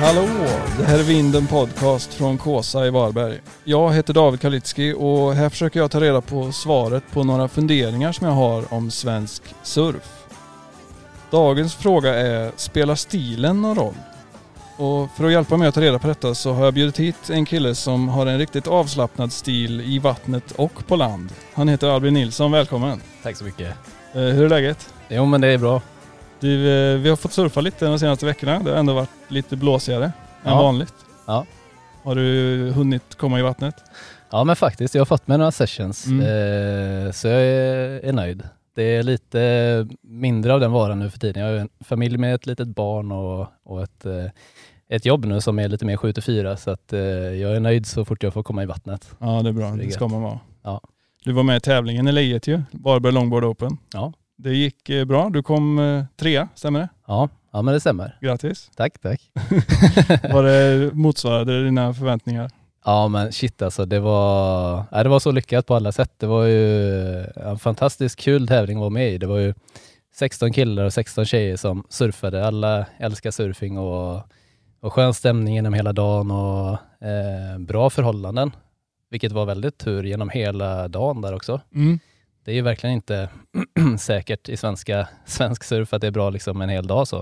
Hallå! Det här är Vinden Podcast från Kåsa i Varberg. Jag heter David Kalitski och här försöker jag ta reda på svaret på några funderingar som jag har om svensk surf. Dagens fråga är, spelar stilen någon roll? Och för att hjälpa mig att ta reda på detta så har jag bjudit hit en kille som har en riktigt avslappnad stil i vattnet och på land. Han heter Albin Nilsson, välkommen! Tack så mycket. Eh, hur är läget? Jo men det är bra. Du, eh, vi har fått surfa lite de senaste veckorna. Det har ändå varit lite blåsigare än Ja. vanligt. Ja. Har du hunnit komma i vattnet? Ja men faktiskt, jag har fått med några sessions Mm. eh, så jag är, är nöjd. Det är lite mindre av den varan nu för tiden. Jag har en familj med ett litet barn och, och ett, eh, ett jobb nu som är lite mer 7-4 så att eh, jag är nöjd så fort jag får komma i vattnet. Ja det är bra, Så det det ska man vara. Ja. Du var med i tävlingen i Lejet ju, Varberg Longboard Open. Ja. Det gick eh, bra, du kom eh, trea, stämmer det? Ja, ja men det stämmer. Grattis! Tack, tack. Var det, motsvarade det dina förväntningar? Ja men shit alltså, det var, ja, det var så lyckat på alla sätt. Det var ju en fantastiskt kul tävling att vara med i. Det var ju 16 killar och 16 tjejer som surfade. Alla älskar surfing och, och skön stämning genom hela dagen och eh, bra förhållanden. Vilket var väldigt tur genom hela dagen där också. Mm. Det är ju verkligen inte säkert i svenska, svensk surf att det är bra liksom en hel dag så.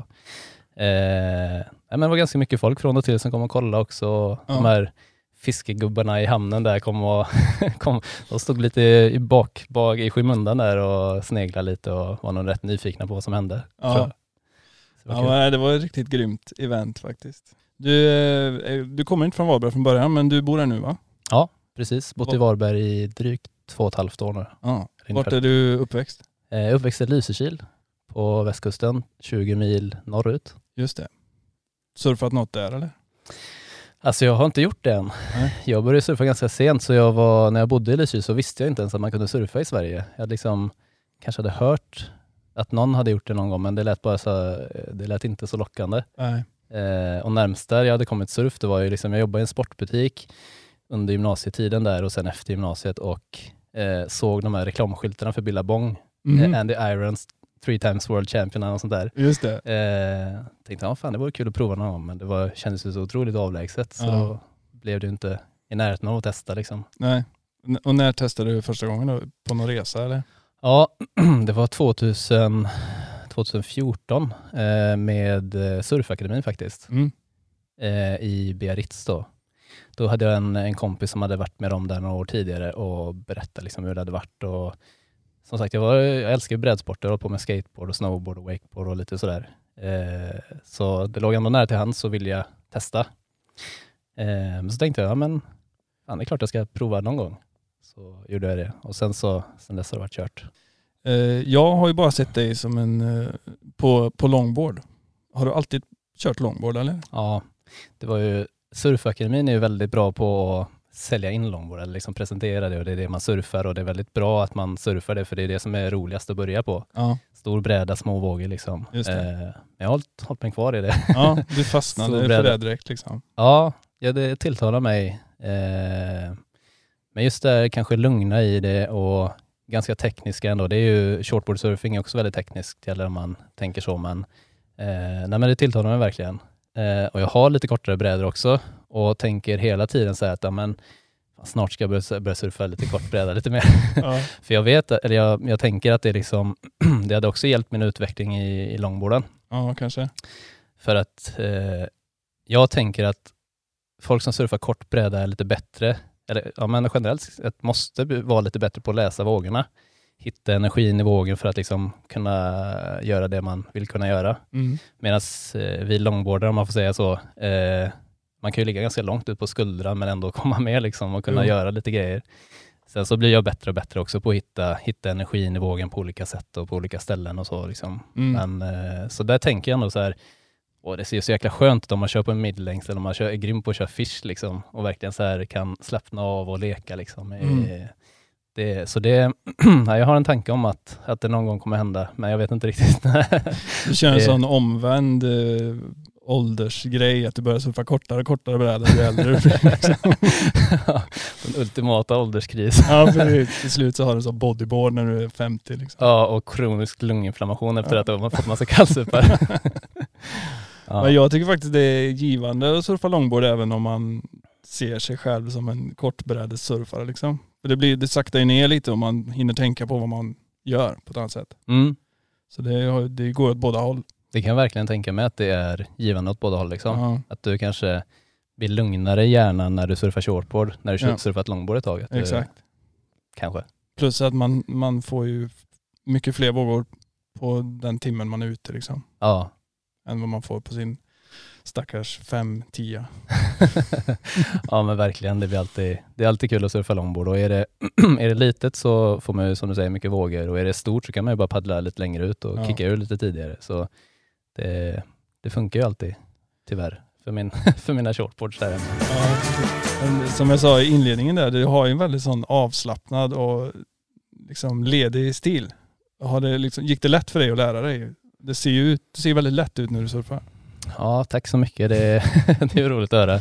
Eh, men det var ganska mycket folk från och till som kom och kollade också. Ja. De här fiskegubbarna i hamnen där kom och kom, de stod lite i bak, bak i skymundan där och sneglade lite och var nog rätt nyfikna på vad som hände. Ja. det var Ja, det var ett riktigt grymt event faktiskt. Du, eh, du kommer inte från Varberg från början men du bor här nu va? Precis, bott i Varberg i drygt två och ett halvt år nu. Ja. Vart är du uppväxt? Eh, uppväxt i Lysekil på västkusten, 20 mil norrut. Just det. Surfat något där eller? Alltså jag har inte gjort det än. Nej. Jag började surfa ganska sent, så jag var, när jag bodde i Lysekil så visste jag inte ens att man kunde surfa i Sverige. Jag liksom, kanske hade hört att någon hade gjort det någon gång, men det lät, bara så, det lät inte så lockande. Eh, och närmst där jag hade kommit surf, det var ju liksom, jag jobbade i en sportbutik under gymnasietiden där och sen efter gymnasiet och eh, såg de här reklamskyltarna för Billabong. Mhm. Eh, Andy Irons, three times world champion och sånt där. Just det. Eh, tänkte, ja fan det vore kul att prova någon gång, men det var, kändes ju så otroligt avlägset. Så Ja. blev det inte i närheten av att testa liksom. Nej. Och när testade du första gången då? På någon resa eller? Ja, det var 2000, 2014 eh, med eh, Surfakademin faktiskt, Mm. eh, i Biarritz då. Då hade jag en, en kompis som hade varit med dem där några år tidigare och berättade liksom hur det hade varit. Och, som sagt, jag, var, jag älskar ju brädsporter, jag höll på med skateboard och snowboard och wakeboard och lite sådär. Eh, så det låg ändå nära till hands så ville jag testa. Eh, men så tänkte jag, ja men fan, det är klart jag ska prova någon gång. Så gjorde jag det och sen så, sen dess har det varit kört. Eh, Jag har ju bara sett dig som en, eh, på, på longboard. Har du alltid kört longboard eller? Ja, det var ju, Surfakademin är ju väldigt bra på att sälja in longboard, eller liksom presentera det och det är det man surfar och det är väldigt bra att man surfar det för det är det som är roligast att börja på. Ja. Stor bräda, små vågor liksom. Just det. Eh, jag har hållit, hållit mig kvar i det. Ja, du fastnade för det direkt liksom. ja, ja, det tilltalar mig. Eh, men just det här kanske lugna i det och ganska tekniska ändå. Det är ju, shortboardsurfing är också väldigt tekniskt, eller om man tänker så, men, eh, nej, men det tilltalar mig verkligen. Eh, och jag har lite kortare brädor också och tänker hela tiden så här att men, snart ska jag börja, börja surfa lite kort bräda lite mer. Ja. För jag vet, eller jag, jag tänker att det liksom, det hade också hjälpt min utveckling i, i longboarden. ja, kanske. För att eh, jag tänker att folk som surfar kort bräda är lite bättre, eller ja, men generellt sett måste vara lite bättre på att läsa vågorna. Hitta energin i vågen för att liksom kunna göra det man vill kunna göra. Mm. Medan eh, vi longboardare, om man får säga så, eh, man kan ju ligga ganska långt ut på skuldran men ändå komma med liksom och kunna Jo. göra lite grejer. Sen så blir jag bättre och bättre också på att hitta, hitta energin i vågen på olika sätt och på olika ställen och så. Liksom. Mm. Men, eh, så där tänker jag ändå så här, åh, det ser ju så jäkla skönt ut om man kör på en midlängs eller om man kör, är grym på att köra fish liksom, och verkligen så här kan slappna av och leka. Liksom. Mm. Det, så det, jag har en tanke om att, att det någon gång kommer hända, men jag vet inte riktigt. Du kör en Det- sån omvänd eh, åldersgrej, att du börjar surfa kortare och kortare brädor ju äldre du blir. Liksom. Den ultimata ålderskris. Ja, precis. Till slut så har du så bodyboard när du är 50 liksom. Ja, och kronisk lunginflammation efter Ja. att de har fått massa kallsupar. Ja. Men jag tycker faktiskt det är givande att surfa longboard även om man ser sig själv som en kortbrädessurfare liksom. För det, blir, det saktar ju ner lite om man hinner tänka på vad man gör på ett annat sätt. Mm. Så det, det går åt båda håll. Det kan jag verkligen tänka mig att det är givande åt båda håll. Liksom. Ja, Att du kanske blir lugnare i hjärnan när du surfar shortboard, när du Ja. surfat longboard ett tag. Att du, exakt. Kanske. Plus att man, man får ju mycket fler vågor på den timmen man är ute liksom. Ja. Än vad man får på sin stackars 5-10. ja men verkligen, det, blir alltid, det är alltid kul att surfa longboard och är det, är det litet så får man ju som du säger mycket vågor och är det stort så kan man ju bara paddla lite längre ut och Ja. kicka ur lite tidigare. Så det, det funkar ju alltid, tyvärr, för, min, för mina shortboards där hemma. Ja, som jag sa i inledningen där, du har ju en väldigt sån avslappnad och liksom ledig stil. Har det liksom, gick det lätt för dig att lära dig? Det ser ju ut, det ser väldigt lätt ut när du surfar. Ja, tack så mycket. Det, det är roligt att höra.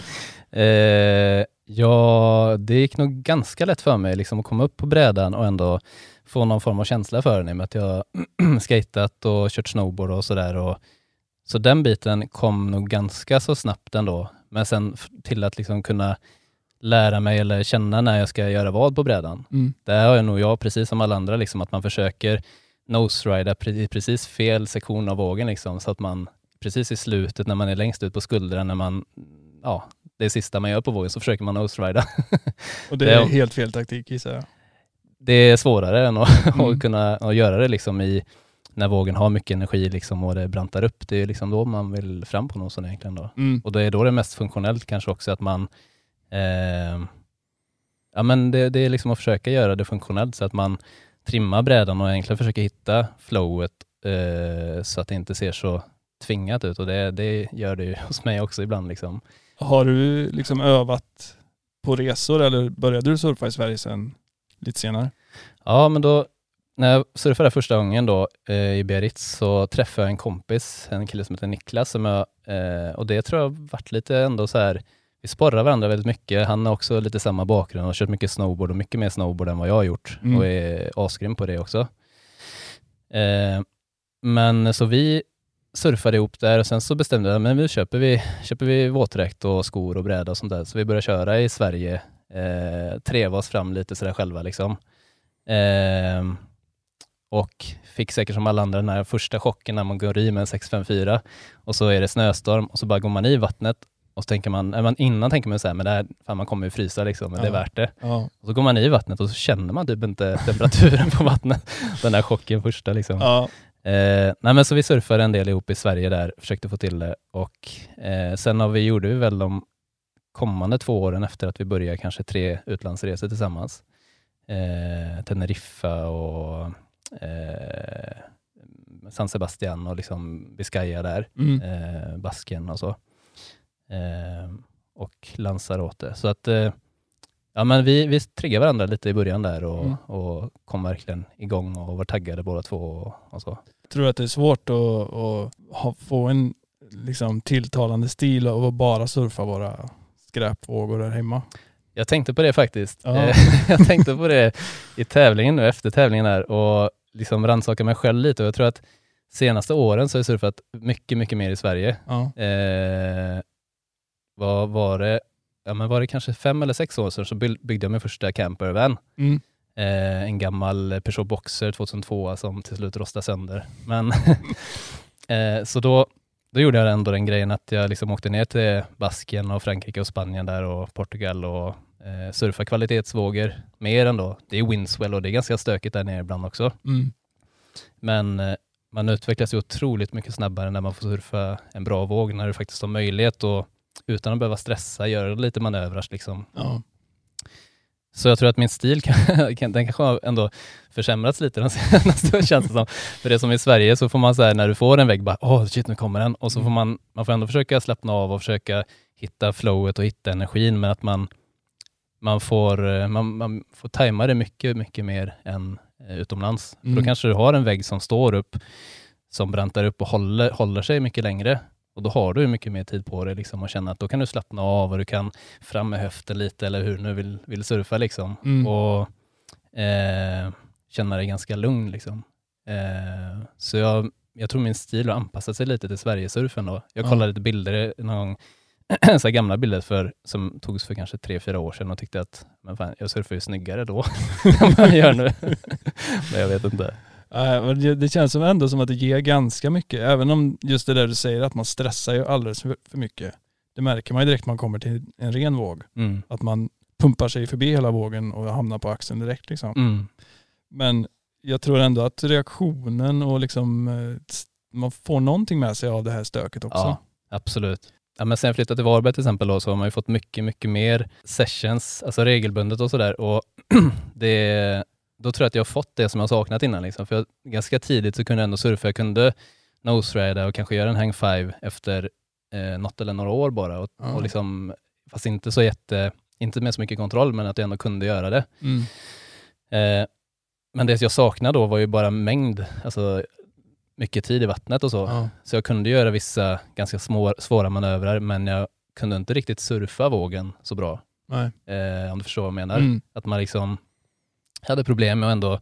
Eh, ja, det gick nog ganska lätt för mig liksom, att komma upp på brädan och ändå få någon form av känsla för den i och med att jag skatat och kört snowboard och sådär. Så den biten kom nog ganska så snabbt ändå. Men sen till att liksom kunna lära mig eller känna när jag ska göra vad på brädan. Mm. Där har jag nog jag, precis som alla andra, liksom, att man försöker nose-rida i precis fel sektion av vågen. Liksom, så att man precis i slutet, när man är längst ut på skuldran, när man, ja, det är sista man gör på vågen, så försöker man nose-rida. Och det är- helt fel taktik gissar jag. det är svårare än att, Mm. att kunna att göra det liksom i, när vågen har mycket energi liksom, och det brantar upp. Det är liksom då man vill fram på nosen egentligen. Då. Mm. Och det är då det är mest funktionellt kanske också att man eh, Ja men det, det är liksom att försöka göra det funktionellt så att man trimmar brädan och egentligen försöker hitta flowet eh, så att det inte ser så tvingat ut och det, det gör det ju hos mig också ibland liksom. Har du liksom övat på resor eller började du surfa i Sverige sen lite senare? Ja men då när jag surfade första gången då eh, i Biarritz så träffade jag en kompis, en kille som heter Niklas som jag, eh, och det tror jag varit lite ändå så här vi sporrar varandra väldigt mycket. Han har också lite samma bakgrund och har kört mycket snowboard och mycket mer snowboard än vad jag har gjort Mm. och är asgrym på det också. Eh, men så vi surfade ihop där och sen så bestämde jag men nu köper vi, köper vi våtdräkt och skor och bräda och sånt där. Så vi började köra i Sverige, eh, treva oss fram lite sådär själva liksom. Eh, och fick säkert som alla andra den här första chocken när man går i med en 654 och så är det snöstorm och så bara går man i vattnet och så tänker man, man innan tänker man så här, men det här, fan man kommer ju frysa liksom, men det är Ja. värt det. Ja. Och så går man i vattnet och så känner man typ inte temperaturen på vattnet. Den här chocken första liksom. ja. Eh, nej men så vi surfade en del ihop i Sverige där, försökte få till det och eh, sen har vi, gjorde vi väl de kommande två åren efter att vi började kanske tre utlandsresor tillsammans. Eh, Teneriffa och eh, San Sebastian och liksom Biscaya där, Mm. eh, Basken och så. Eh, och Lanzarote. Så att eh, ja, men vi, vi triggade varandra lite i början där och, Mm. och kom verkligen igång och var taggade båda två och, och så. Tror du att det är svårt att, att få en liksom, tilltalande stil och bara surfa våra skräpvågor där hemma? Jag tänkte på det faktiskt. Ja. Eh, jag tänkte på det i tävlingen nu, efter tävlingen här och liksom rannsaka mig själv lite och jag tror att senaste åren så har jag surfat mycket, mycket mer i Sverige. Ja. Eh, vad var det? Ja, men var det kanske fem eller sex år sedan så byg- byggde jag min första campervan. Mm. Eh, en gammal Peugeot Boxer 2002 som till slut rostade sönder. Men eh, så då, då gjorde jag ändå den grejen att jag liksom åkte ner till Baskien och Frankrike och Spanien där och Portugal och eh, surfa kvalitetsvågor mer ändå. Det är windswell och det är ganska stökigt där nere ibland också. Mm. Men eh, man utvecklas ju otroligt mycket snabbare när man får surfa en bra våg, när du faktiskt har möjlighet och utan att behöva stressa, göra lite manövrar liksom. Ja. Så jag tror att min stil kan, den kanske har ändå försämrats lite de senaste känns det som. För det som i Sverige så får man så här, när du får en vägg bara åh shit nu kommer den och så får man, man får ändå försöka slappna av och försöka hitta flowet och hitta energin men att man, man, får, eh, man, man får tajma det mycket, mycket mer än eh, utomlands. För Mm. då kanske du har en vägg som står upp, som brantar upp och håller, håller sig mycket längre. Och då har du mycket mer tid på dig liksom, och känna att då kan du slappna av och du kan fram med höften lite eller hur du nu vill, vill surfa. Liksom. Mm. Och eh, känna dig ganska lugn. Liksom. Eh, så jag, jag tror min stil har anpassat sig lite till Sverigesurfen då. Jag Ja. kollade lite bilder någon gång, så gamla bilder för, som togs för kanske tre, fyra år sedan och tyckte att men fan, jag surfar ju snyggare då än vad jag gör nu. men jag vet inte. Det, känns som ändå som att det ger ganska mycket, även om just det där du säger att man stressar ju alldeles för, mycket. Det märker man ju direkt när man kommer till en ren våg. Mm. Att man pumpar sig förbi hela vågen och hamnar på axeln direkt liksom. Mm. Men jag tror ändå att reaktionen och liksom eh, man får någonting med sig av det här stöket också. Ja, absolut. Ja, men sen jag flyttade till Varberg till exempel då, så har man ju fått mycket, mycket mer sessions, alltså regelbundet och sådär. Och det, då tror jag att jag har fått det som jag saknat innan. Liksom. För jag, ganska tidigt så kunde jag ändå surfa. Jag kunde nose-rida och kanske göra en hang five efter eh, något eller några år bara. Och, Ja. och liksom, fast inte så jätte, inte med så mycket kontroll, men att jag ändå kunde göra det. Mm. Eh, men det jag saknade då var ju bara mängd, alltså mycket tid i vattnet och så. Ja. Så jag kunde göra vissa ganska små, svåra manövrar, men jag kunde inte riktigt surfa vågen så bra. Eh, om du förstår vad jag menar. Mm. Att man liksom hade problem med att ändå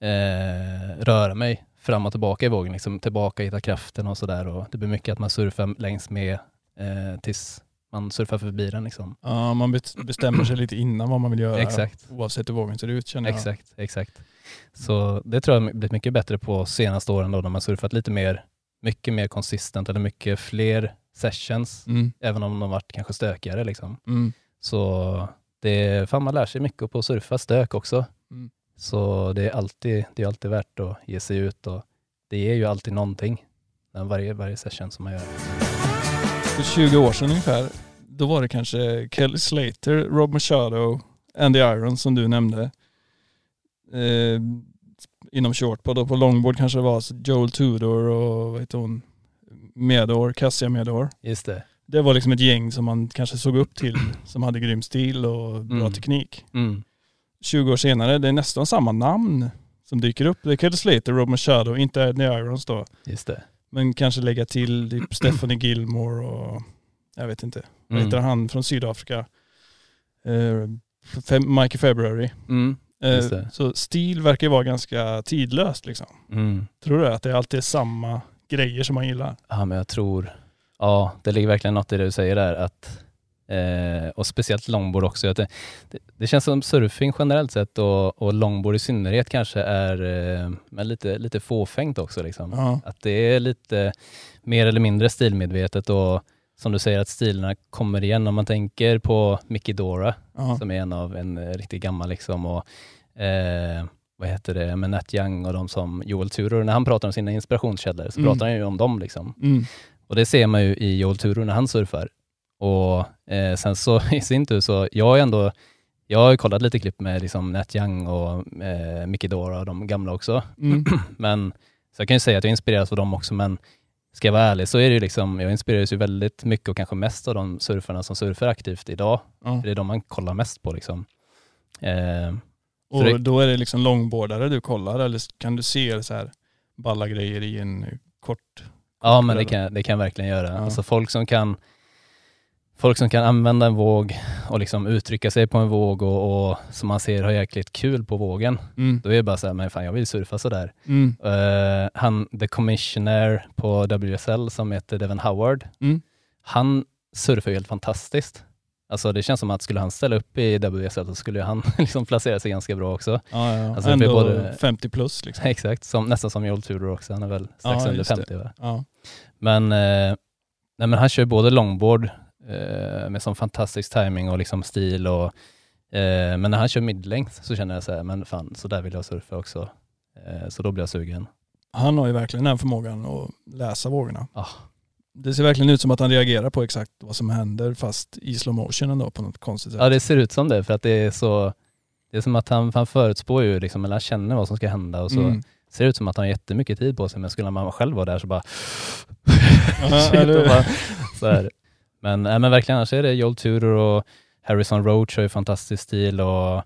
eh, röra mig fram och tillbaka i vågen, liksom tillbaka, hitta kraften och sådär. Det blir mycket att man surfar längs med eh, tills man surfar förbi den. Liksom. Ja, man bestämmer sig lite innan vad man vill göra. Exakt. Oavsett hur vågen ser ut känner jag. Exakt, exakt. Så det tror jag har blivit mycket bättre på senaste åren då, när man surfat lite mer, mycket mer konsistent eller mycket fler sessions, Mm. även om de varit kanske stökigare. Liksom. Mm. Så det, fan man lär sig mycket på att surfa stök också. Mm. Så det är alltid, det är alltid värt att ge sig ut och det ger ju alltid någonting. Varje, varje session som man gör. För 20 år sedan ungefär, då var det kanske Kelly Slater, Rob Machado, Andy Irons som du nämnde. Eh, inom shortboard och på longboard kanske det var Joel Tudor och vad heter hon? Medor, Cassia Medor. Just det. Det var liksom ett gäng som man kanske såg upp till som hade grym stil och bra Mm. teknik. Mm. 20 år senare, det är nästan samma namn som dyker upp. Det är Kelly Slater, Rob Machado, inte Andy Irons då. Just det. Men kanske lägga till typ Stephanie Gilmore och jag vet inte. Vad Mm. heter han från Sydafrika? Fem, Mikey February. Mm. Det. så stil verkar ju vara ganska tidlöst liksom. Mm. Tror du att det alltid är samma grejer som man gillar? Ja, men jag tror, ja, det ligger verkligen något i det du säger där. Att, eh, och speciellt longboard också. Att det, det, det känns som surfing generellt sett och, och longboard i synnerhet kanske är eh, men lite, lite fåfängt också. Liksom. Ja. Att det är lite mer eller mindre stilmedvetet och som du säger att stilarna kommer igen. Om man tänker på Mickey Dora Ja. som är en av en riktigt gammal liksom och eh, vad heter det, med Nat Young och de som Joel Tudor, när han pratar om sina inspirationskällor så Mm. pratar han ju om dem liksom. Mm. Och det ser man ju i Joel Tudor när han surfar. Och eh, sen så i sin tur så, jag har ändå, jag har ju kollat lite klipp med liksom Nat Young och eh, Mickey Dora och de gamla också. Mm. Men, så jag kan ju säga att jag inspireras av dem också, men ska jag vara ärlig så är det ju liksom, jag inspireras ju väldigt mycket och kanske mest av de surfarna som surfar aktivt idag. För det är de man kollar mest på liksom. Eh, Och det- då är det liksom longboardare du kollar eller kan du se så här balla grejer i en kort... ja men det kan, det kan jag verkligen göra. Ja. Alltså folk som kan Folk som kan använda en våg och liksom uttrycka sig på en våg och, och som man ser har jäkligt kul på vågen. Mm. Då är det bara så här, men fan jag vill surfa sådär. Mm. Uh, han, the commissioner på WSL som heter Devin Howard, Mm. han surfar ju helt fantastiskt. Alltså det känns som att skulle han ställa upp i WSL så skulle han liksom placera sig ganska bra också. Ja, ja. Alltså, Ändå både- 50 plus liksom. Exakt, som, nästan som Joel Tudor också. Han är väl strax Ja, under just det. 50 va? Ja. Men, eh, nej, men han kör både longboard eh, med sån fantastisk timing och liksom stil och eh, men när han kör midlength så känner jag så här, men fan så där vill jag surfa också. Eh, så då blir jag sugen. Han har ju verkligen den förmågan att läsa vågorna. Ah. Det ser verkligen ut som att han reagerar på exakt vad som händer fast i slow motion ändå på något konstigt sätt. Ja det ser ut som det för att det är så det är som att han, han förutspår ju liksom, eller han känner vad som ska hända och så Mm. ser det ut som att han har jättemycket tid på sig men skulle man själv vara där så bara Ja, Shit, bara, så här. Men, nej, men verkligen annars är det Joel Tudor och Harrison Roach har ju fantastisk stil och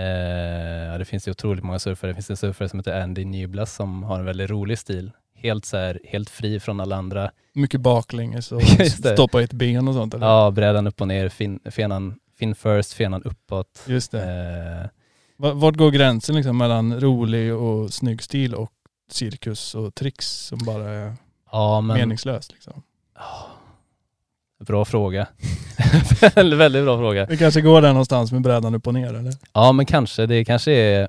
eh, det finns ju otroligt många surfare. Det finns en surfare som heter Andy Nyblas som har en väldigt rolig stil. Helt, så här, helt fri från alla andra. Mycket baklänges och stoppa ett ben och sånt eller? Ja, brädan upp och ner, fin, fenan, fin first, fenan uppåt. Just det. Eh, Va- Vart går gränsen liksom mellan rolig och snygg stil och cirkus och tricks som bara är Ja, men... meningslöst liksom? Ja, Bra fråga. väldigt, väldigt bra fråga. Det kanske går där någonstans med brädan upp och ner eller? Ja, men kanske. Det kanske är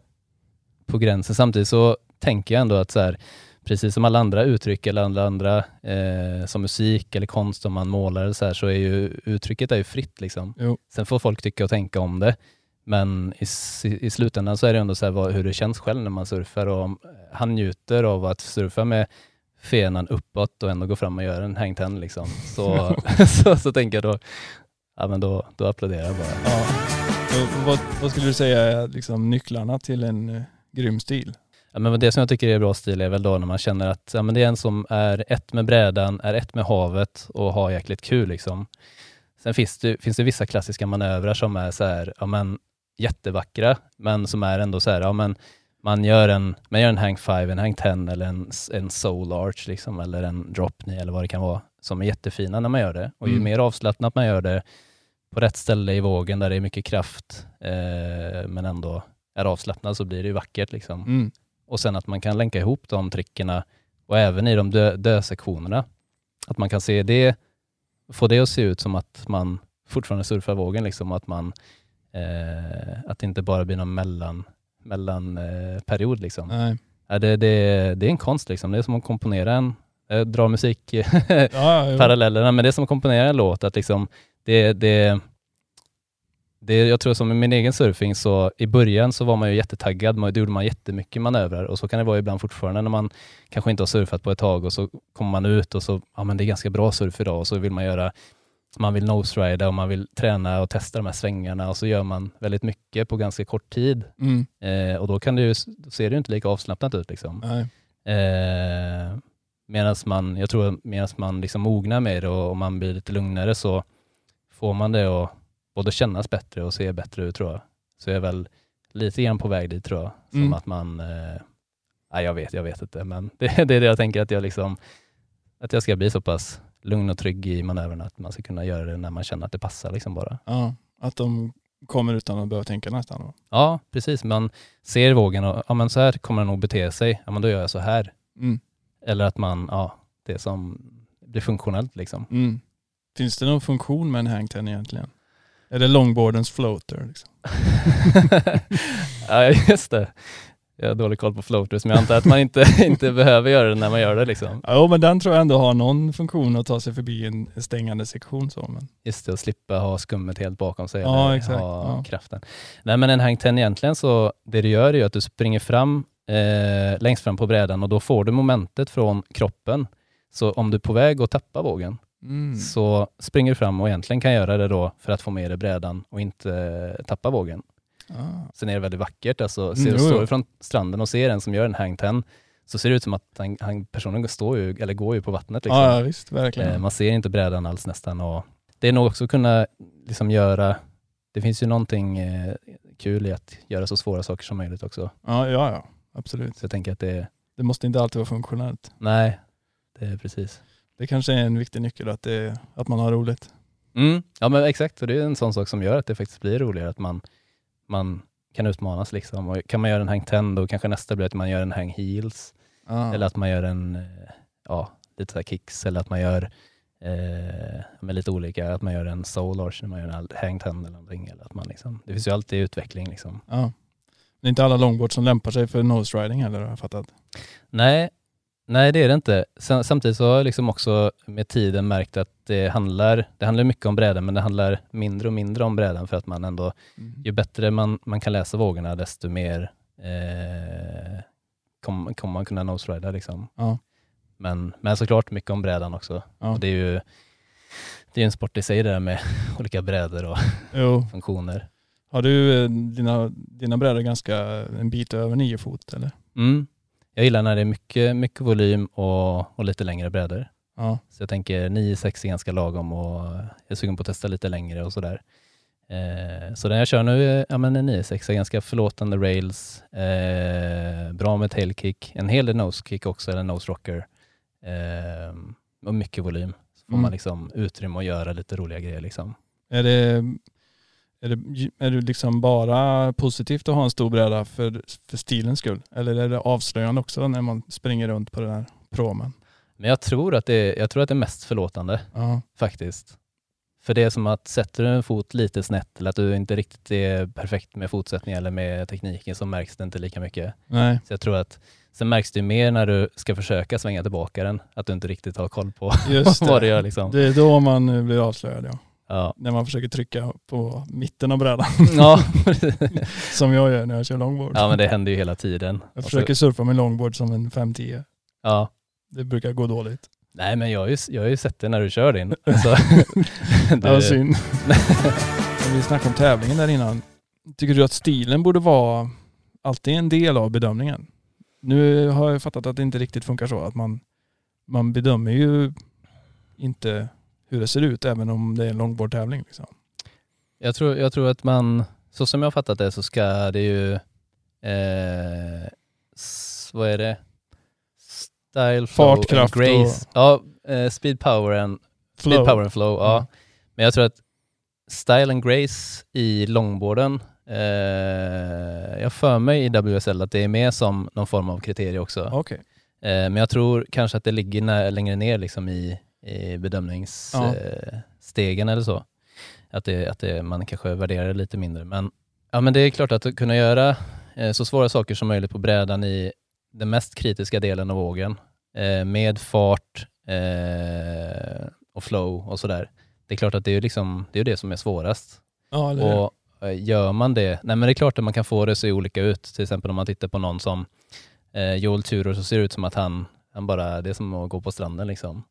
på gränsen. Samtidigt så tänker jag ändå att så här, precis som alla andra uttryck eller alla andra eh, som musik eller konst, om man målar eller så här, så är ju uttrycket är ju fritt liksom. Jo. Sen får folk tycka och tänka om det. Men i, i slutändan så är det ändå så här vad, hur det känns själv när man surfar och om han njuter av att surfa med fenan uppåt och ändå gå fram och göra en hang ten liksom. Så, så, så tänker jag då, ja men då, då applåderar jag bara. Ja. Vad, vad skulle du säga är liksom nycklarna till en eh, grym stil? Men det som jag tycker är bra stil är väl då när man känner att ja, men det är en som är ett med brädan, är ett med havet och har jäkligt kul. Liksom. Sen finns det, finns det vissa klassiska manövrar som är så här, ja, men, jättevackra, men som är ändå så här, ja, men, man gör en, man gör en hang 5, en hang 10 eller en, en soul arch liksom, eller en drop knee eller vad det kan vara, som är jättefina när man gör det. Och ju Mm. mer avslappnat man gör det på rätt ställe i vågen där det är mycket kraft, eh, men ändå är avslappnad så blir det ju vackert. Liksom. Mm. Och sen att man kan länka ihop de trickerna och även i de dö- dö-sektionerna. Att man kan se det, få det att se ut som att man fortfarande surfar vågen, liksom, att, man, eh, att det inte bara blir någon mellan, mellan eh. Liksom. Nej. Ja, det, det, det är en konst, liksom. det är som att komponera en, jag drar musik Ja, men det är som att komponera en låt. Att liksom, det, det, det, jag tror som i min egen surfing, så i början så var man ju jättetaggad, man, då gjorde man jättemycket manövrar och så kan det vara ibland fortfarande när man kanske inte har surfat på ett tag och så kommer man ut och så, ja men det är ganska bra surf idag och så vill man göra, man vill nose-rida och man vill träna och testa de här svängarna och så gör man väldigt mycket på ganska kort tid. Mm. Eh, och då, kan det ju, ser det ju inte lika avslappnat ut. Liksom. Eh, medan man, jag tror medan man liksom mognar med det och, och man blir lite lugnare så får man det att både kännas bättre och se bättre ut tror jag. Så jag är väl lite grann på väg dit tror jag. Som Mm. att man, eh, nej jag vet, jag vet inte, men det, det är det jag tänker att jag liksom, att jag ska bli så pass lugn och trygg i manövrarna att man ska kunna göra det när man känner att det passar liksom bara. Ja, att de kommer utan att behöva tänka nästan. då. Ja, precis. Man ser vågen och ja, men så här kommer den nog bete sig. Ja, men då gör jag så här. Mm. Eller att man, ja, det som blir funktionellt liksom. Mm. Finns det någon funktion med en hang ten egentligen? Är det longboardens floater? Liksom? ja, just det. Jag har dålig koll på floaters, men jag antar att man inte, inte behöver göra det när man gör det liksom. Ja, men den tror jag ändå har någon funktion att ta sig förbi en stängande sektion. Så, men. Just det, att slippa ha skummet helt bakom sig. Ja, eller exakt. Ha Ja. kraften. Nej, men en hang ten egentligen så, det du gör är ju att du springer fram eh, längst fram på brädan och då får du momentet från kroppen. Så om du är på väg att tappa vågen Mm. så springer du fram och egentligen kan göra det då för att få med dig brädan och inte eh, tappa vågen. Ah. Sen är det väldigt vackert. Alltså, ser, Mm, står jo. du från stranden och ser en som gör en hang ten så ser det ut som att han, han, personen står ju, eller går ju på vattnet. Liksom. Ja, ja, visst. Verkligen. Eh, man ser inte brädan alls nästan. Och det är nog också kunna liksom göra, det finns ju någonting eh, kul i att göra så svåra saker som möjligt också. Ja, ja, ja. Absolut. Så jag tänker att det, Det måste inte alltid vara funktionellt. nej, det är precis. Det kanske är en viktig nyckel att, det, att man har roligt. Mm, ja men exakt, och det är en sån sak som gör att det faktiskt blir roligare, att man, man kan utmanas liksom. Och kan man göra en hang 10 då kanske nästa blir att man gör en hang heels. Ah. Eller att man gör en, eh, ja, lite så kicks eller att man gör eh, med lite olika, att man gör en soul arch när man gör en hang 10 eller någonting. Eller att man liksom, det finns ju alltid utveckling liksom. Ja. Det är inte alla longboards som lämpar sig för nose riding heller har jag fattat. Nej, nej det är det inte. Sam- Samtidigt så har jag liksom också med tiden märkt att det handlar, det handlar mycket om brädan men det handlar mindre och mindre om brädan för att man ändå, ju bättre man, man kan läsa vågorna desto mer eh, kommer kom man kunna nose-rida liksom. Ja. Men, men såklart mycket om brädan också. Ja. Och det är ju det är en sport i sig det där med olika brädor och Jo. funktioner. Har du eh, dina, dina brädor ganska en bit över nio fot eller? Mm. Jag gillar när det är mycket, mycket volym och, och lite längre brädor. Ja. Så jag tänker 9-6 är ganska lagom och jag är sugen på att testa lite längre och sådär. Eh, så den jag kör nu är ja, men en 9-6, är ganska förlåtande rails, eh, bra med tailkick, en hel del nose-kick också, eller nose-rocker. Eh, och mycket volym. Så får Mm. man liksom utrymme att göra lite roliga grejer. Liksom. Är det, Är det, är det liksom bara positivt att ha en stor bräda för, för stilens skull? Eller är det avslöjande också när man springer runt på den här promen? Men jag tror att det är, jag tror att det är mest förlåtande Ja. faktiskt. För det är som att sätter du en fot lite snett eller att du inte riktigt är perfekt med fotsättning eller med tekniken så märks det inte lika mycket. Nej. Så jag tror att sen märks det mer när du ska försöka svänga tillbaka den, att du inte riktigt har koll på Just vad du det. gör liksom. Det är då man blir avslöjad ja. Ja, När man försöker trycka på mitten av brädan. ja. som jag gör när jag kör longboard. ja men det händer ju hela tiden. Jag Och så- försöker surfa med longboard som en 510. Ja. Det brukar gå dåligt. Nej men jag har ju, jag har ju sett det när du kör din. Alltså, Det var synd. Vi snackade om tävlingen där innan. Tycker du att stilen borde vara alltid en del av bedömningen? Nu har jag fattat att det inte riktigt funkar så. Att man, man bedömer ju inte hur det ser ut även om det är en longboardtävling. Liksom. Jag tror, jag tror att man, så som jag har fattat det så ska det ju, eh, s, vad är det? Style, flow Fartkraft and grace. Ja, eh, speed, power and, speed, power and flow. Ja. Mm. Men jag tror att style and grace i longboarden, eh, jag för mig i WSL att det är med som någon form av kriterie också. Okej. Eh, men jag tror kanske att det ligger nä- längre ner liksom i, i bedömningsstegen Ja. eh, eller så. Att, det, att det, man kanske värderar det lite mindre. Men, ja, men det är klart att kunna göra eh, så svåra saker som möjligt på brädan i den mest kritiska delen av vågen eh, med fart och flow och sådär. Det är klart att det är, liksom, det, är det som är svårast. Ja? Och gör man det, nej men det är klart att man kan få det att se olika ut. Till exempel om man tittar på någon som Joel Tudor så ser det ut som att han, han bara, det är som att gå på stranden liksom.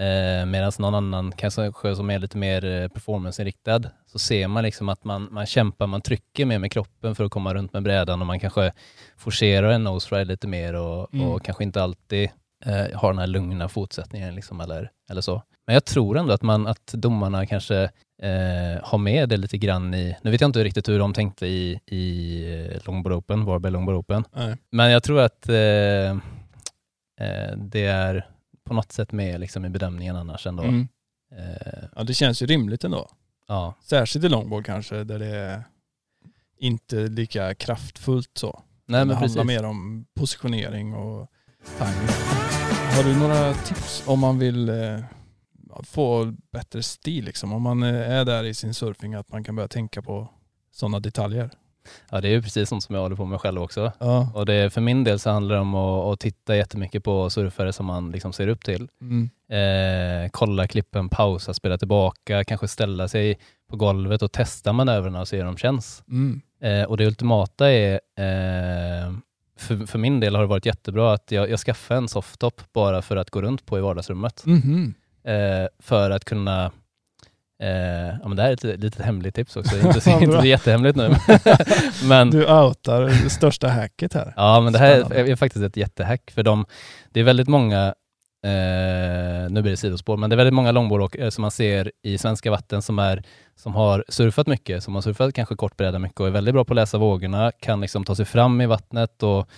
Eh, Medan någon annan kanske som är lite mer eh, performanceinriktad så ser man liksom att man, man kämpar, man trycker mer med kroppen för att komma runt med brädan och man kanske forcerar en nose lite mer och, Mm. och kanske inte alltid eh, har den här lugna fotsättningen liksom eller, eller så. Men jag tror ändå att, man, att domarna kanske eh, har med det lite grann i, nu vet jag inte riktigt hur de tänkte i, i eh, Longboard Open, Varberg Longboard Open, Nej. men jag tror att eh, eh, det är på något sätt med liksom i bedömningen annars ändå. Mm. Eh, Ja, det känns ju rimligt ändå. ja. Särskilt i longboard kanske där det är inte lika kraftfullt så. Nej det men handlar precis. mer om positionering och timing. Har du några tips om man vill eh, få bättre stil liksom? Om man eh, är där i sin surfing att man kan börja tänka på sådana detaljer. Ja det är ju precis sånt som jag håller på med själv också. Ja. Och det, för min del så handlar det om att, att titta jättemycket på surfare som man liksom ser upp till. Mm. Eh, kolla klippen, pausa, spela tillbaka, kanske ställa sig på golvet och testa manövrarna och se hur de känns. Mm. Eh, och det ultimata är, eh, för, för min del har det varit jättebra att jag, jag skaffade en softtop bara för att gå runt på i vardagsrummet. Eh, för att kunna Eh, ja, men det här är ett litet, hemligt tips också, inte så, inte så jättehemligt nu. men, Du outar det största hacket här. Ja, men det här är, är faktiskt ett jättehack för de, det är väldigt många, eh, nu blir det sidospår, men det är väldigt många långbordåkare som man ser i svenska vatten som, är, som har surfat mycket, som har surfat kanske kortbräda mycket och är väldigt bra på att läsa vågorna, kan liksom ta sig fram i vattnet och,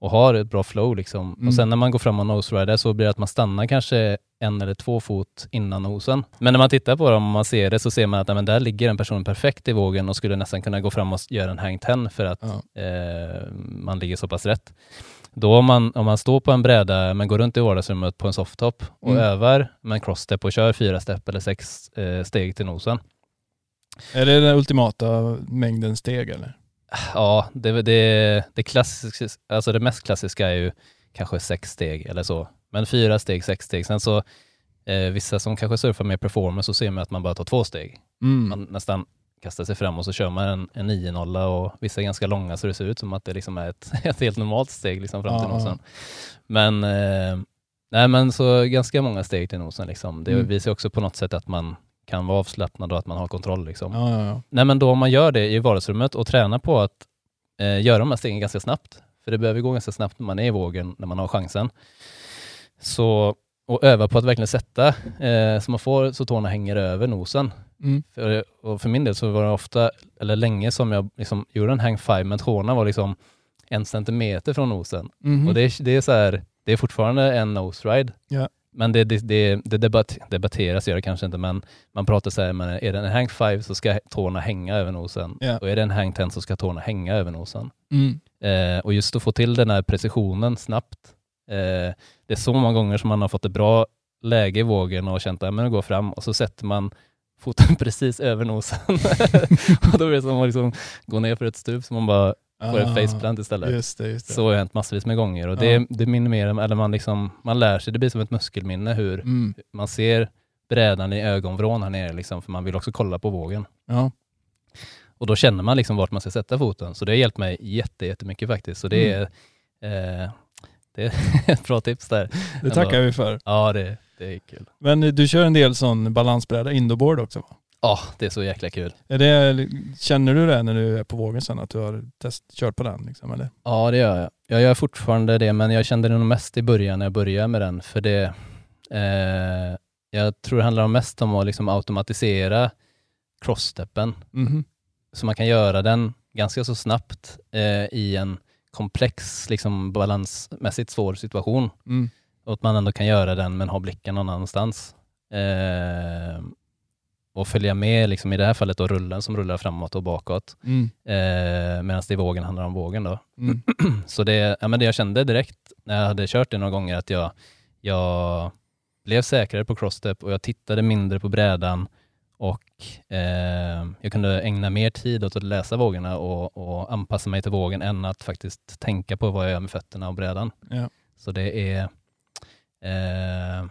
och har ett bra flow. Liksom. Mm. Och sen när man går fram och noserider så blir det att man stannar kanske en eller två fot innan nosen. Men när man tittar på dem och man ser det så ser man att men där ligger en person perfekt i vågen och skulle nästan kunna gå fram och göra en hang ten för att Ja. eh, man ligger så pass rätt. Då om man, om man står på en bräda men går runt i vardagsrummet på en softtop och Mm. övar med en crossstep och kör fyra step eller sex eh, steg till nosen. Är det den ultimata mängden steg eller? Ja, det, det, det, klassiska, alltså det mest klassiska är ju kanske sex steg eller så. Men fyra steg, sex steg. Sen så eh, vissa som kanske surfar med performance så ser man att man bara tar två steg. Mm. Man nästan kastar sig fram och så kör man en, en 9-0 och vissa är ganska långa så det ser ut som att det liksom är ett, ett helt normalt steg liksom fram till ja. nosen. Men, eh, nej, men så ganska många steg till nosen. Liksom. Det Mm. visar också på något sätt att man kan vara avslappnad och att man har kontroll. Liksom. Ja, ja, ja. Nej, men då om man gör det i vardagsrummet och tränar på att eh, göra de här stegen ganska snabbt, för det behöver gå ganska snabbt när man är i vågen, när man har chansen. Så, och öva på att verkligen sätta eh, så man får så tårna hänger över nosen. Mm. För, och för min del så var det ofta, eller länge som jag liksom gjorde en hang five, men tårna var liksom en centimeter från nosen. Mhm. Och det är, det är så här, det är fortfarande en nose ride. Ja. men det, det, det, det debatt, debatteras, gör det kanske inte, men man pratar så här, men är det en hang 5 så ska tårna hänga över nosen. Ja. Och är det en hang 10 så ska tårna hänga över nosen. Mm. Eh, och just att få till den här precisionen snabbt. Eh, det är så många gånger som man har fått ett bra läge i vågen och känt att det går fram och så sätter man foten precis över nosen. och då är det som att liksom gå ner för ett stup så man bara får en faceplant istället. Ah, Just det, just det. Så har hänt massvis med gånger och Ja. det, det minimerar, eller man, liksom, man lär sig, det blir som ett muskelminne hur Mm. man ser brädan i ögonvrån här nere liksom, för man vill också kolla på vågen. Ja. Och då känner man liksom vart man ska sätta foten. Så det har hjälpt mig jätte, jättemycket faktiskt. Så det Mm. är, eh, det är ett bra tips där. Det tackar vi för. Ja, det, det är kul. Men eh, du kör en del sån balansbräda, indoorboard också va? Ja, det är så jäkla kul. Är det, känner du det när du är på vågen sen att du har test, kört på den? Liksom, eller? Ja, det gör jag. Jag gör fortfarande det, men jag kände det nog mest i början när jag började med den. För det, eh, jag tror det handlar mest om att liksom automatisera crosssteppen. Mhm. Så man kan göra den ganska så snabbt eh, i en komplex, liksom balansmässigt svår situation. Mm. Och att man ändå kan göra den men ha blicken någon annanstans. Eh, och följa med liksom, i det här fallet då rullen som rullar framåt och bakåt. Mm. Eh, Medan det i vågen handlar om vågen då. Mm. Så det, ja, men det jag kände direkt när jag hade kört det några gånger att jag, jag blev säkrare på crossstep och jag tittade mindre på brädan och eh, jag kunde ägna mer tid åt att läsa vågorna och, och anpassa mig till vågen än att faktiskt tänka på vad jag gör med fötterna och brädan. Ja. Så det är eh,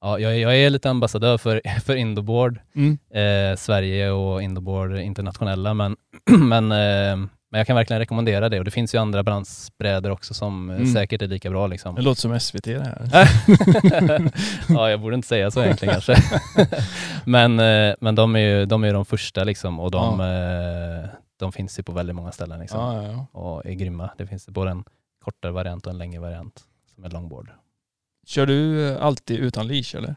ja, jag, jag är lite ambassadör för, för Indoboard, Mm. eh, Sverige och Indoboard internationella, men, men, eh, men jag kan verkligen rekommendera det och det finns ju andra balansbrädor också som eh, Mm. säkert är lika bra. Liksom. Det låter som SVT det här. ja, jag borde inte säga så egentligen kanske. men eh, men de, är ju, de är de första liksom och de, eh, de finns ju på väldigt många ställen liksom, Ja, ja, ja. och är grymma. Det finns både en kortare variant och en längre variant som är longboard. Kör du alltid utan leash eller?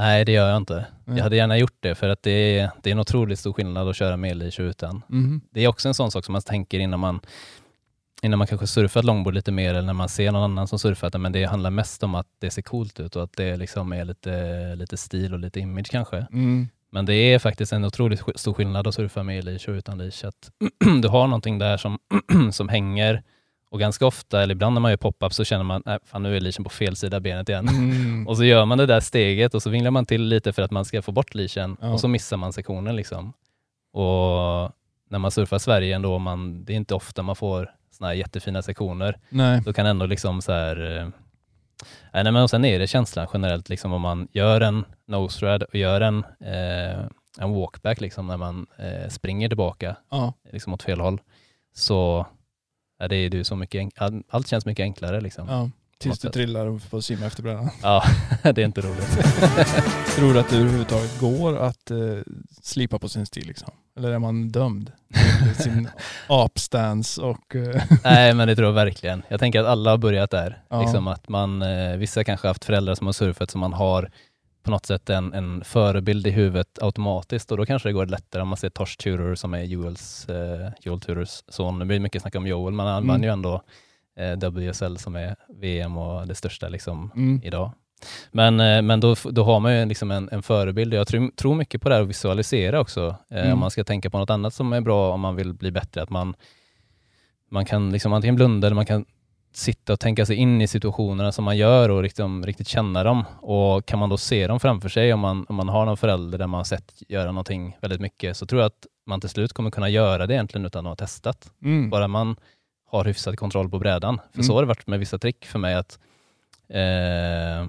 Nej, det gör jag inte. Jag hade gärna gjort det för att det är, det är en otroligt stor skillnad att köra med leash och utan. Mhm. Det är också en sån sak som man tänker innan man innan man kanske surfat longboard lite mer eller när man ser någon annan som surfat men det handlar mest om att det ser coolt ut och att det liksom är lite, lite stil och lite image kanske. Mm. Men det är faktiskt en otroligt stor skillnad att surfa med leash och utan leash. Att du har någonting där som, som hänger och ganska ofta, eller ibland när man gör pop-up så känner man att fan nu är leashen på fel sida benet igen. Mm. Och så gör man det där steget och så vinglar man till lite för att man ska få bort leashen Ja. och så missar man sektionen. Liksom. Och när man surfar Sverige ändå, man, det är inte ofta man får såna här jättefina sektioner. Nej. Då kan ändå liksom så här... eh, Nej, nej, men och sen är det känslan generellt, liksom om man gör en nose rad och gör en, eh, en walkback liksom, när man eh, springer tillbaka Ja. liksom åt fel håll, så det är ju så mycket, allt känns mycket enklare. Liksom. ja. Tills du trillar och får simma efter brädan. Ja, det är inte roligt. Tror du att det överhuvudtaget går att eh, slipa på sin stil liksom? Eller är man dömd till sin apstance och... Eh, Nej, men det tror jag verkligen. Jag tänker att alla har börjat där. Ja. Liksom att man, eh, vissa kanske har haft föräldrar som har surfat som man har på något sätt en, en förebild i huvudet automatiskt och då kanske det går lättare om man ser Tosh Tudor som är Joels, eh, Joel Tudors son. Det blir mycket snack om Joel, men han Mm. vann ju ändå eh, WSL som är VM och det största liksom mm. idag. Men, eh, men då, då har man ju liksom en, en förebild och jag tror, tror mycket på det här att visualisera också. Eh, Mm. Om man ska tänka på något annat som är bra om man vill bli bättre, att man, man kan liksom antingen blunda eller man kan sitta och tänka sig in i situationerna som man gör och liksom riktigt känna dem. Och kan man då se dem framför sig om man, om man har någon förälder där man har sett göra någonting väldigt mycket så tror jag att man till slut kommer kunna göra det egentligen utan att ha testat. Mm. Bara man har hyfsad kontroll på brädan. För Mm. så har det varit med vissa trick för mig att eh,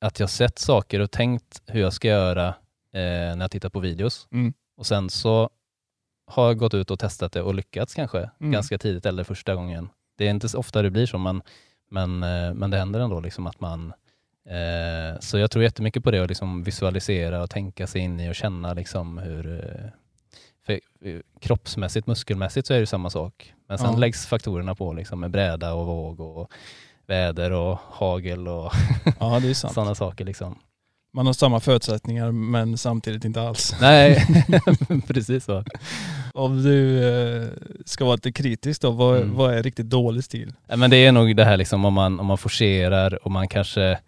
att jag sett saker och tänkt hur jag ska göra eh, när jag tittar på videos. Mm. Och sen så har jag gått ut och testat det och lyckats kanske Mm. ganska tidigt eller första gången. Det är inte så ofta det blir så, men, men, eh, men det händer ändå liksom att man eh, så jag tror jättemycket på det att liksom visualisera och tänka sig in i och känna liksom hur eh, för, eh, kroppsmässigt, muskelmässigt så är det samma sak. Men sen Ja. läggs faktorerna på liksom med bräda och våg och väder och hagel och Ja sådana saker. Liksom. Man har samma förutsättningar men samtidigt inte alls. Nej, precis så. Om du eh, ska vara lite kritisk då, vad, Mm. vad är riktigt dålig stil? Men det är nog det här liksom om man, om man forcerar och man kanske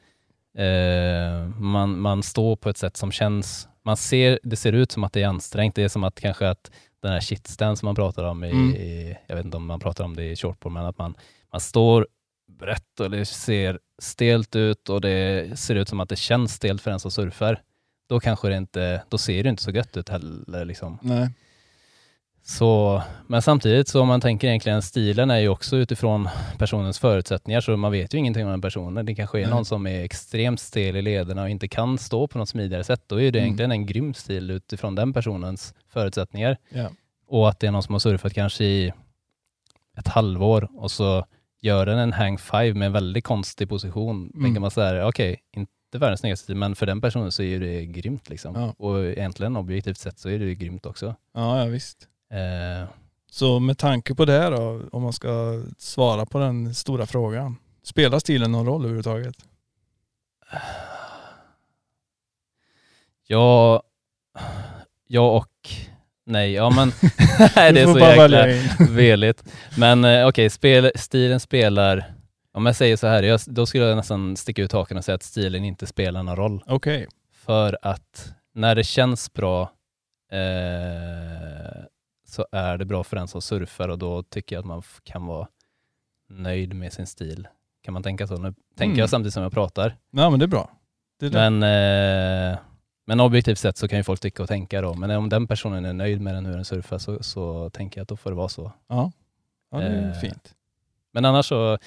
Eh, man, man står på ett sätt som känns, man ser, det ser ut som att det är ansträngt. Det är som att kanske att den här shitstand som man pratar om i, Mm. i jag vet inte om man pratar om det i shortboard, men att man, man står brett och det ser stelt ut och det ser ut som att det känns stelt för den som surfar. Då kanske det inte, då ser det inte så gött ut heller. Liksom. Nej. Så, men samtidigt så om man tänker egentligen stilen är ju också utifrån personens förutsättningar så man vet ju ingenting om den personen. Det kanske är Nej. någon som är extremt stel i lederna och inte kan stå på något smidigare sätt. Då är det Mm. egentligen en grym stil utifrån den personens förutsättningar. Ja. Och att det är någon som har surfat kanske i ett halvår och så gör den en hang five med en väldigt konstig position. Mm. Tänker man så här, okej, inte världens snyggaste stil, men för den personen så är det grymt liksom. Ja. Och egentligen objektivt sett så är det grymt också. ja, ja visst. Eh, Så med tanke på det då, om man ska svara på den stora frågan. Spelar stilen någon roll överhuvudtaget? Ja, ja och nej. Ja men nej, det är så jäkla veligt. Men eh, okej, spel, stilen spelar, om jag säger så här, jag, då skulle jag nästan sticka ut hakan och säga att stilen inte spelar någon roll. Okej. För att när det känns bra eh, så är det bra för den som surfar och då tycker jag att man kan vara nöjd med sin stil. Kan man tänka så? Nu tänker Mm. jag samtidigt som jag pratar. Ja men det är bra. Det är. Men, eh, men objektivt sett så kan ju folk tycka och tänka då. Men om den personen är nöjd med den hur den surfar så, så tänker jag att då får det vara så. Ja. ja, det är Eh, fint. Men annars så,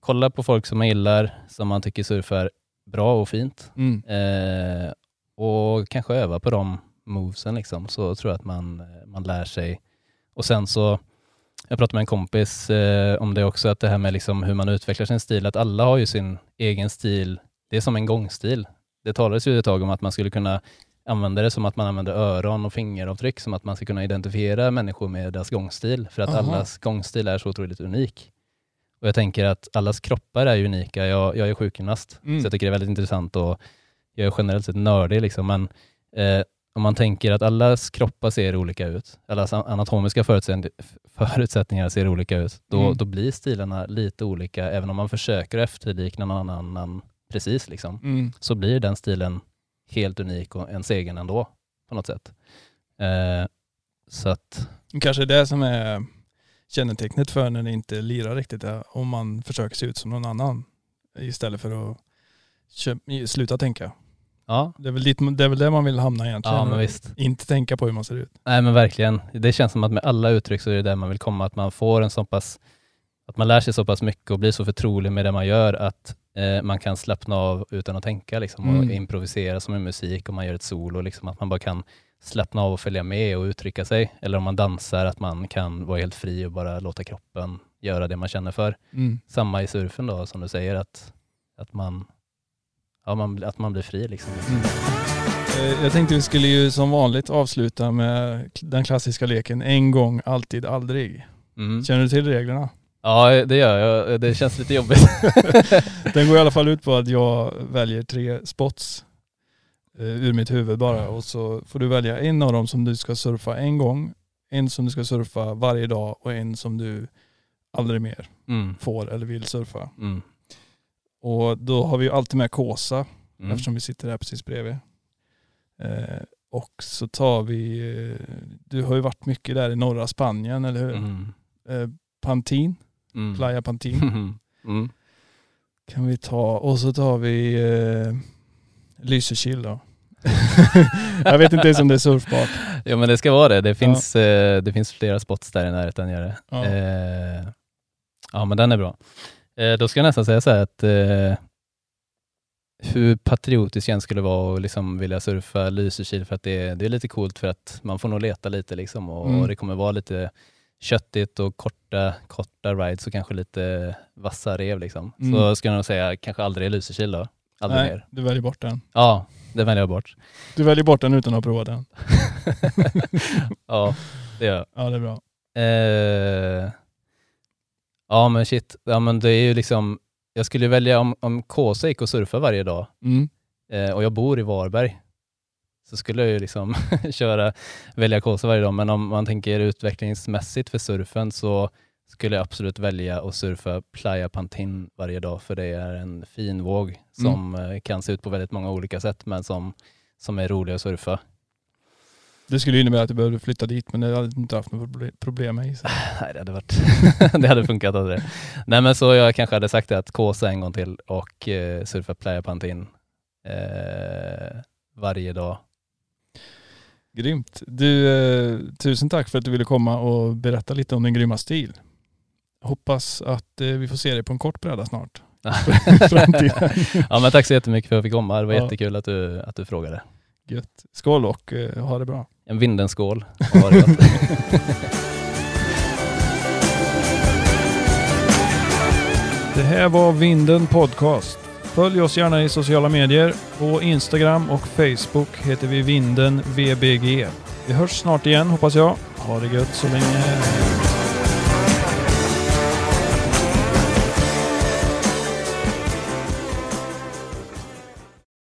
kolla på folk som man gillar, som man tycker surfar bra och fint. Mm. Eh, och kanske öva på de movesen liksom, så tror jag att man, eh, man lär sig. Och sen så, jag pratade med en kompis eh, om det också, att det här med liksom hur man utvecklar sin stil, att alla har ju sin egen stil. Det är som en gångstil. Det talades ju ett tag om att man skulle kunna använda det som att man använder öron och fingeravtryck, som att man ska kunna identifiera människor med deras gångstil, för att Aha. allas gångstil är så otroligt unik. Och jag tänker att allas kroppar är unika. Jag, jag är sjukgymnast, Mm. så jag tycker det är väldigt intressant och jag är generellt sett nördig liksom, men eh, om man tänker att allas kroppar ser olika ut, allas anatomiska förutsätt- förutsättningar ser olika ut, då, Mm. då blir stilarna lite olika, även om man försöker efterlikna någon annan precis, liksom, Mm. så blir den stilen helt unik och ens egen ändå, på något sätt. Eh, så att, Kanske det som är kännetecknet för när det inte lirar riktigt, är om man försöker se ut som någon annan istället för att sluta tänka. ja, Det är, väl dit, det är väl där man vill hamna egentligen. ja men visst. Inte tänka på hur man ser ut. Nej men verkligen. Det känns som att med alla uttryck så är det där man vill komma, att man får en så pass, att man lär sig så pass mycket och blir så förtrolig med det man gör att eh, man kan slappna av utan att tänka liksom, och Mm. improvisera som i musik om man gör ett solo, liksom, att man bara kan slappna av och följa med och uttrycka sig. Eller om man dansar, att man kan vara helt fri och bara låta kroppen göra det man känner för. Mm. Samma i surfen då, som du säger, att, att, man, ja, man, att man blir fri. Liksom. Mm. Eh, Jag tänkte vi skulle ju som vanligt avsluta med den klassiska leken en gång, alltid, aldrig. Mm. Känner du till reglerna? Ja, det gör jag. Det känns lite jobbigt. Den går i alla fall ut på att jag väljer tre spots eh, ur mitt huvud bara och så får du välja en av dem som du ska surfa en gång, en som du ska surfa varje dag och en som du aldrig mer Mm. får eller vill surfa. Mm. Och då har vi ju alltid med Kåsa Mm. eftersom vi sitter här precis bredvid. Eh, och så tar vi, eh, du har ju varit mycket där i norra Spanien, eller hur? Mm. Eh, Pantin, Mm. Playa Pantin Mm. kan vi ta. Och så tar vi eh, Lysekil då. jag vet inte ens om det är surfbart. Ja men det ska vara det. Det finns, eh, det finns flera spots där i närheten. Gör det. Ja. Eh, ja men den är bra. Eh, då ska jag nästan säga så här att eh, hur patriotiskt jag skulle vara och liksom vilja surfa Lysekil för att det, det är lite coolt för att man får nog leta lite liksom och, Mm. och det kommer vara lite köttigt och korta, korta rides och kanske lite vassa rev liksom. Mm. Så ska jag nog säga kanske aldrig Lysekil då. Aldrig Nej, mer. du väljer bort den. Ja, det väljer jag bort. Du väljer bort den utan att ha provat den. ja, det gör jag. Ja det är bra. Eh, ja men shit, ja, men det är ju liksom, jag skulle välja om, om Kåsa gick och surfa varje dag Mm. eh, och jag bor i Varberg så skulle jag ju liksom köra, välja Kåsa varje dag. Men om man tänker utvecklingsmässigt för surfen så skulle jag absolut välja att surfa Playa Pantin varje dag för det är en fin våg som mm. kan se ut på väldigt många olika sätt men som, som är rolig att surfa. Det skulle innebära att du behövde flytta dit men det hade inte haft något problem med. Så. Nej, det hade, varit det hade funkat. Hade Nej men så jag kanske hade sagt det att Kåsa en gång till och eh, surfa Playa Pantin eh, varje dag. Grymt. Du, eh, tusen tack för att du ville komma och berätta lite om din grymma stil. Hoppas att eh, vi får se dig på en kort bräda snart. ja men tack så jättemycket för att jag fick komma. Det var ja. jättekul att du, att du frågade. Gött. Skål och eh, ha det bra. En vindenskål. Ha det Det här var Vinden Podcast. Följ oss gärna i sociala medier. På Instagram och Facebook heter vi Vinden VBG. Vi hörs snart igen hoppas jag. Ha det gött så länge.